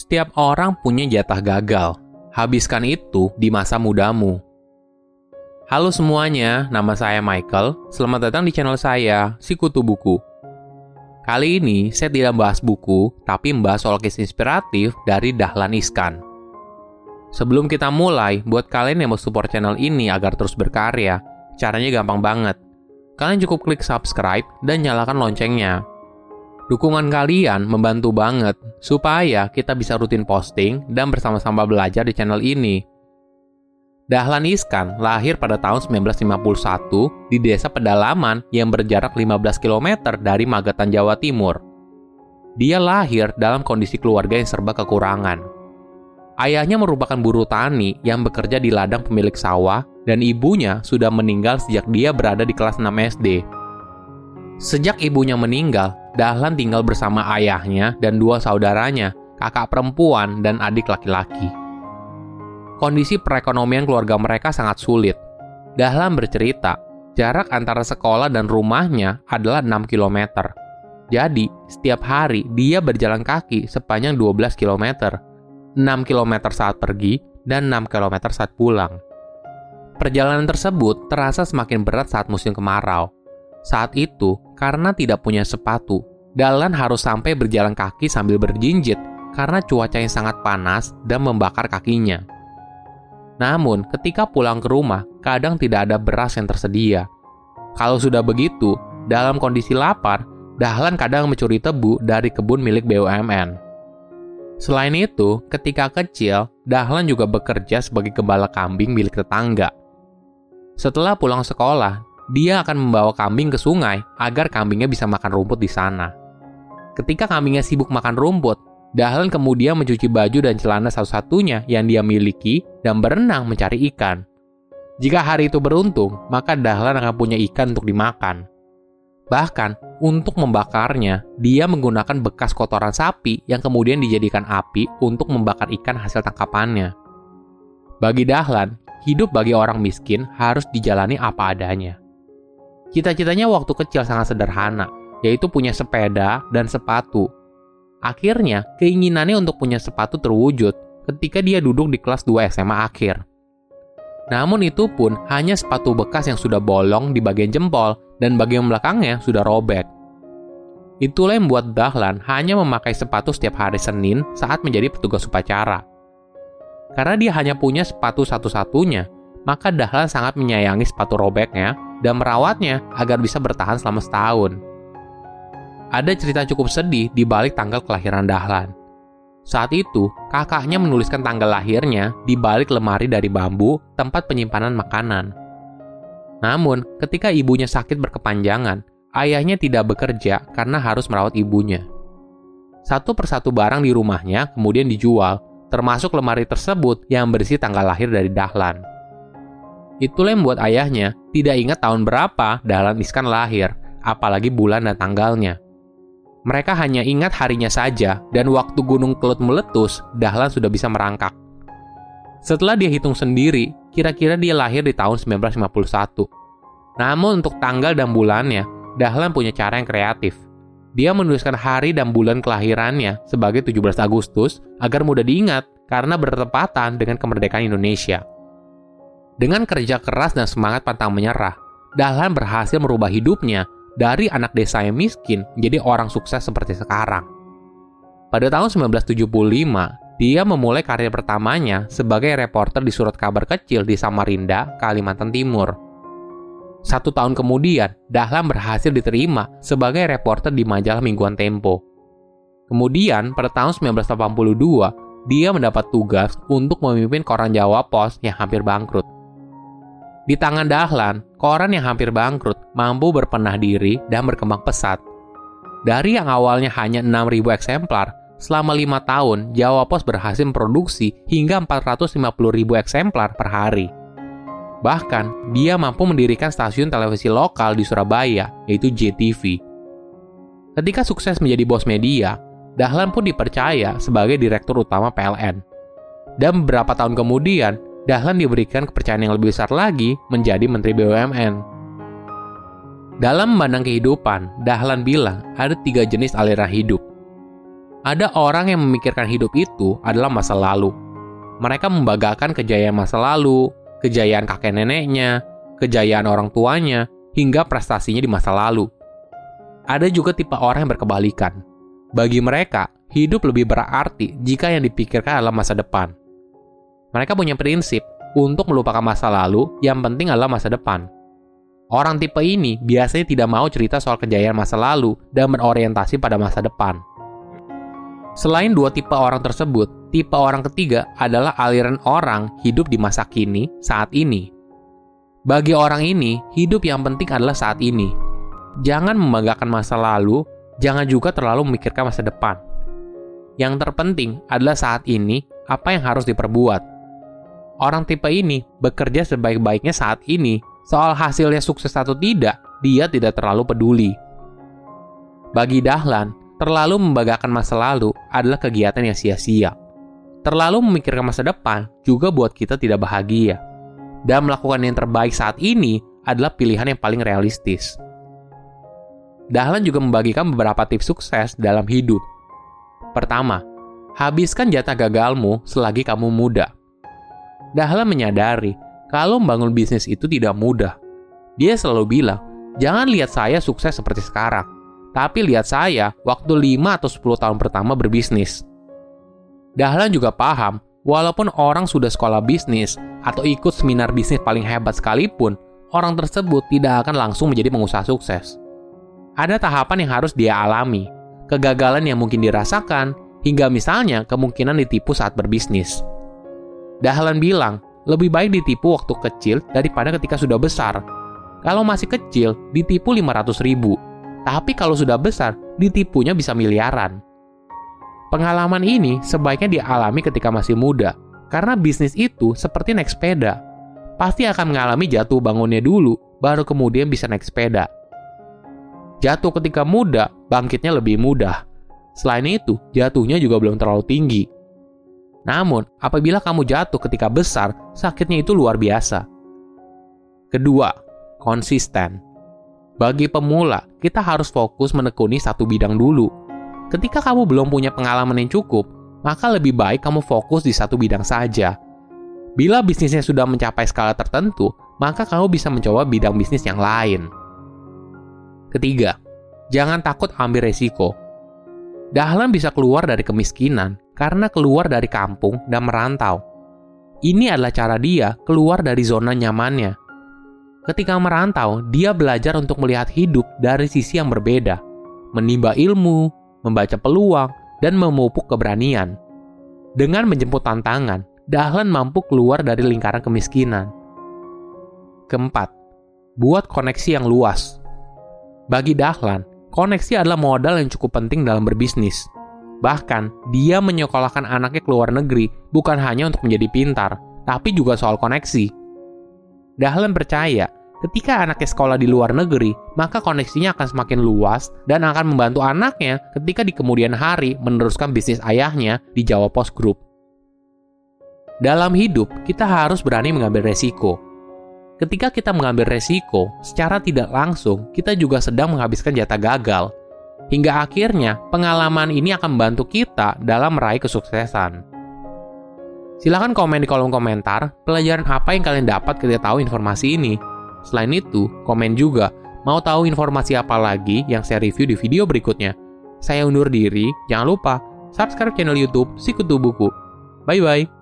Setiap orang punya jatah gagal. Habiskan itu di masa mudamu. Halo semuanya, nama saya Michael. Selamat datang di channel saya, Sikutu Buku. Kali ini saya tidak membahas buku, tapi membahas soal kisah inspiratif dari Dahlan Iskan. Sebelum kita mulai, buat kalian yang mau support channel ini agar terus berkarya, caranya gampang banget. Kalian cukup klik subscribe dan nyalakan loncengnya Dukungan kalian membantu banget supaya kita bisa rutin posting dan bersama-sama belajar di channel ini. Dahlan Iskan lahir pada tahun 1951 di desa pedalaman yang berjarak 15 km dari Magetan, Jawa Timur. Dia lahir dalam kondisi keluarga yang serba kekurangan. Ayahnya merupakan buruh tani yang bekerja di ladang pemilik sawah dan ibunya sudah meninggal sejak dia berada di kelas 6 SD. Sejak ibunya meninggal, Dahlan tinggal bersama ayahnya dan dua saudaranya, kakak perempuan dan adik laki-laki. Kondisi perekonomian keluarga mereka sangat sulit. Dahlan bercerita, jarak antara sekolah dan rumahnya adalah 6 km. Jadi, setiap hari dia berjalan kaki sepanjang 12 km. 6 km saat pergi dan 6 km saat pulang. Perjalanan tersebut terasa semakin berat saat musim kemarau saat itu, karena tidak punya sepatu, Dalan harus sampai berjalan kaki sambil berjinjit karena cuaca yang sangat panas dan membakar kakinya. Namun, ketika pulang ke rumah, kadang tidak ada beras yang tersedia. Kalau sudah begitu, dalam kondisi lapar, Dahlan kadang mencuri tebu dari kebun milik BUMN. Selain itu, ketika kecil, Dahlan juga bekerja sebagai gembala kambing milik tetangga. Setelah pulang sekolah, dia akan membawa kambing ke sungai agar kambingnya bisa makan rumput di sana. Ketika kambingnya sibuk makan rumput, Dahlan kemudian mencuci baju dan celana satu-satunya yang dia miliki dan berenang mencari ikan. Jika hari itu beruntung, maka Dahlan akan punya ikan untuk dimakan. Bahkan, untuk membakarnya, dia menggunakan bekas kotoran sapi yang kemudian dijadikan api untuk membakar ikan hasil tangkapannya. Bagi Dahlan, hidup bagi orang miskin harus dijalani apa adanya. Cita-citanya waktu kecil sangat sederhana, yaitu punya sepeda dan sepatu. Akhirnya, keinginannya untuk punya sepatu terwujud ketika dia duduk di kelas 2 SMA akhir. Namun itu pun hanya sepatu bekas yang sudah bolong di bagian jempol dan bagian belakangnya sudah robek. Itulah yang membuat Dahlan hanya memakai sepatu setiap hari Senin saat menjadi petugas upacara. Karena dia hanya punya sepatu satu-satunya, maka Dahlan sangat menyayangi sepatu robeknya dan merawatnya agar bisa bertahan selama setahun. Ada cerita cukup sedih di balik tanggal kelahiran Dahlan. Saat itu, kakaknya menuliskan tanggal lahirnya di balik lemari dari bambu tempat penyimpanan makanan. Namun, ketika ibunya sakit berkepanjangan, ayahnya tidak bekerja karena harus merawat ibunya. Satu persatu barang di rumahnya kemudian dijual, termasuk lemari tersebut yang berisi tanggal lahir dari Dahlan. Itulah yang membuat ayahnya tidak ingat tahun berapa Dahlan Iskan lahir, apalagi bulan dan tanggalnya. Mereka hanya ingat harinya saja, dan waktu gunung kelut meletus, Dahlan sudah bisa merangkak. Setelah dia hitung sendiri, kira-kira dia lahir di tahun 1951. Namun untuk tanggal dan bulannya, Dahlan punya cara yang kreatif. Dia menuliskan hari dan bulan kelahirannya sebagai 17 Agustus agar mudah diingat karena bertepatan dengan kemerdekaan Indonesia. Dengan kerja keras dan semangat pantang menyerah, Dahlan berhasil merubah hidupnya dari anak desa yang miskin menjadi orang sukses seperti sekarang. Pada tahun 1975, dia memulai karir pertamanya sebagai reporter di surat kabar kecil di Samarinda, Kalimantan Timur. Satu tahun kemudian, Dahlan berhasil diterima sebagai reporter di majalah mingguan Tempo. Kemudian, pada tahun 1982, dia mendapat tugas untuk memimpin koran Jawa Pos yang hampir bangkrut. Di tangan Dahlan, koran yang hampir bangkrut mampu berpenah diri dan berkembang pesat. Dari yang awalnya hanya 6.000 eksemplar, selama lima tahun Jawa Pos berhasil memproduksi hingga 450.000 eksemplar per hari. Bahkan, dia mampu mendirikan stasiun televisi lokal di Surabaya, yaitu JTV. Ketika sukses menjadi bos media, Dahlan pun dipercaya sebagai direktur utama PLN. Dan beberapa tahun kemudian, Dahlan diberikan kepercayaan yang lebih besar lagi menjadi Menteri BUMN. Dalam memandang kehidupan, Dahlan bilang ada tiga jenis aliran hidup. Ada orang yang memikirkan hidup itu adalah masa lalu. Mereka membanggakan kejayaan masa lalu, kejayaan kakek neneknya, kejayaan orang tuanya, hingga prestasinya di masa lalu. Ada juga tipe orang yang berkebalikan. Bagi mereka, hidup lebih berarti jika yang dipikirkan adalah masa depan. Mereka punya prinsip untuk melupakan masa lalu, yang penting adalah masa depan. Orang tipe ini biasanya tidak mau cerita soal kejayaan masa lalu dan berorientasi pada masa depan. Selain dua tipe orang tersebut, tipe orang ketiga adalah aliran orang hidup di masa kini saat ini. Bagi orang ini, hidup yang penting adalah saat ini. Jangan membanggakan masa lalu, jangan juga terlalu memikirkan masa depan. Yang terpenting adalah saat ini apa yang harus diperbuat. Orang tipe ini bekerja sebaik-baiknya saat ini, soal hasilnya sukses atau tidak, dia tidak terlalu peduli. Bagi Dahlan, Terlalu membanggakan masa lalu adalah kegiatan yang sia-sia. Terlalu memikirkan masa depan juga buat kita tidak bahagia. Dan melakukan yang terbaik saat ini adalah pilihan yang paling realistis. Dahlan juga membagikan beberapa tips sukses dalam hidup. Pertama, habiskan jatah gagalmu selagi kamu muda. Dahlan menyadari kalau membangun bisnis itu tidak mudah. Dia selalu bilang, jangan lihat saya sukses seperti sekarang tapi lihat saya waktu 5 atau 10 tahun pertama berbisnis. Dahlan juga paham, walaupun orang sudah sekolah bisnis atau ikut seminar bisnis paling hebat sekalipun, orang tersebut tidak akan langsung menjadi pengusaha sukses. Ada tahapan yang harus dia alami, kegagalan yang mungkin dirasakan, hingga misalnya kemungkinan ditipu saat berbisnis. Dahlan bilang, lebih baik ditipu waktu kecil daripada ketika sudah besar. Kalau masih kecil, ditipu 500 ribu, tapi kalau sudah besar, ditipunya bisa miliaran. Pengalaman ini sebaiknya dialami ketika masih muda, karena bisnis itu seperti naik sepeda. Pasti akan mengalami jatuh bangunnya dulu, baru kemudian bisa naik sepeda. Jatuh ketika muda, bangkitnya lebih mudah. Selain itu, jatuhnya juga belum terlalu tinggi. Namun, apabila kamu jatuh ketika besar, sakitnya itu luar biasa. Kedua, konsisten. Bagi pemula, kita harus fokus menekuni satu bidang dulu. Ketika kamu belum punya pengalaman yang cukup, maka lebih baik kamu fokus di satu bidang saja. Bila bisnisnya sudah mencapai skala tertentu, maka kamu bisa mencoba bidang bisnis yang lain. Ketiga, jangan takut ambil resiko. Dahlan bisa keluar dari kemiskinan karena keluar dari kampung dan merantau. Ini adalah cara dia keluar dari zona nyamannya Ketika merantau, dia belajar untuk melihat hidup dari sisi yang berbeda, menimba ilmu, membaca peluang, dan memupuk keberanian. Dengan menjemput tantangan, Dahlan mampu keluar dari lingkaran kemiskinan. Keempat, buat koneksi yang luas. Bagi Dahlan, koneksi adalah modal yang cukup penting dalam berbisnis. Bahkan, dia menyekolahkan anaknya ke luar negeri bukan hanya untuk menjadi pintar, tapi juga soal koneksi. Dahlan percaya, ketika anaknya sekolah di luar negeri, maka koneksinya akan semakin luas dan akan membantu anaknya ketika di kemudian hari meneruskan bisnis ayahnya di Jawa Post Group. Dalam hidup, kita harus berani mengambil resiko. Ketika kita mengambil resiko, secara tidak langsung kita juga sedang menghabiskan jatah gagal. Hingga akhirnya, pengalaman ini akan membantu kita dalam meraih kesuksesan. Silahkan komen di kolom komentar pelajaran apa yang kalian dapat ketika tahu informasi ini. Selain itu, komen juga mau tahu informasi apa lagi yang saya review di video berikutnya. Saya undur diri, jangan lupa subscribe channel YouTube Sikutu Buku. Bye bye.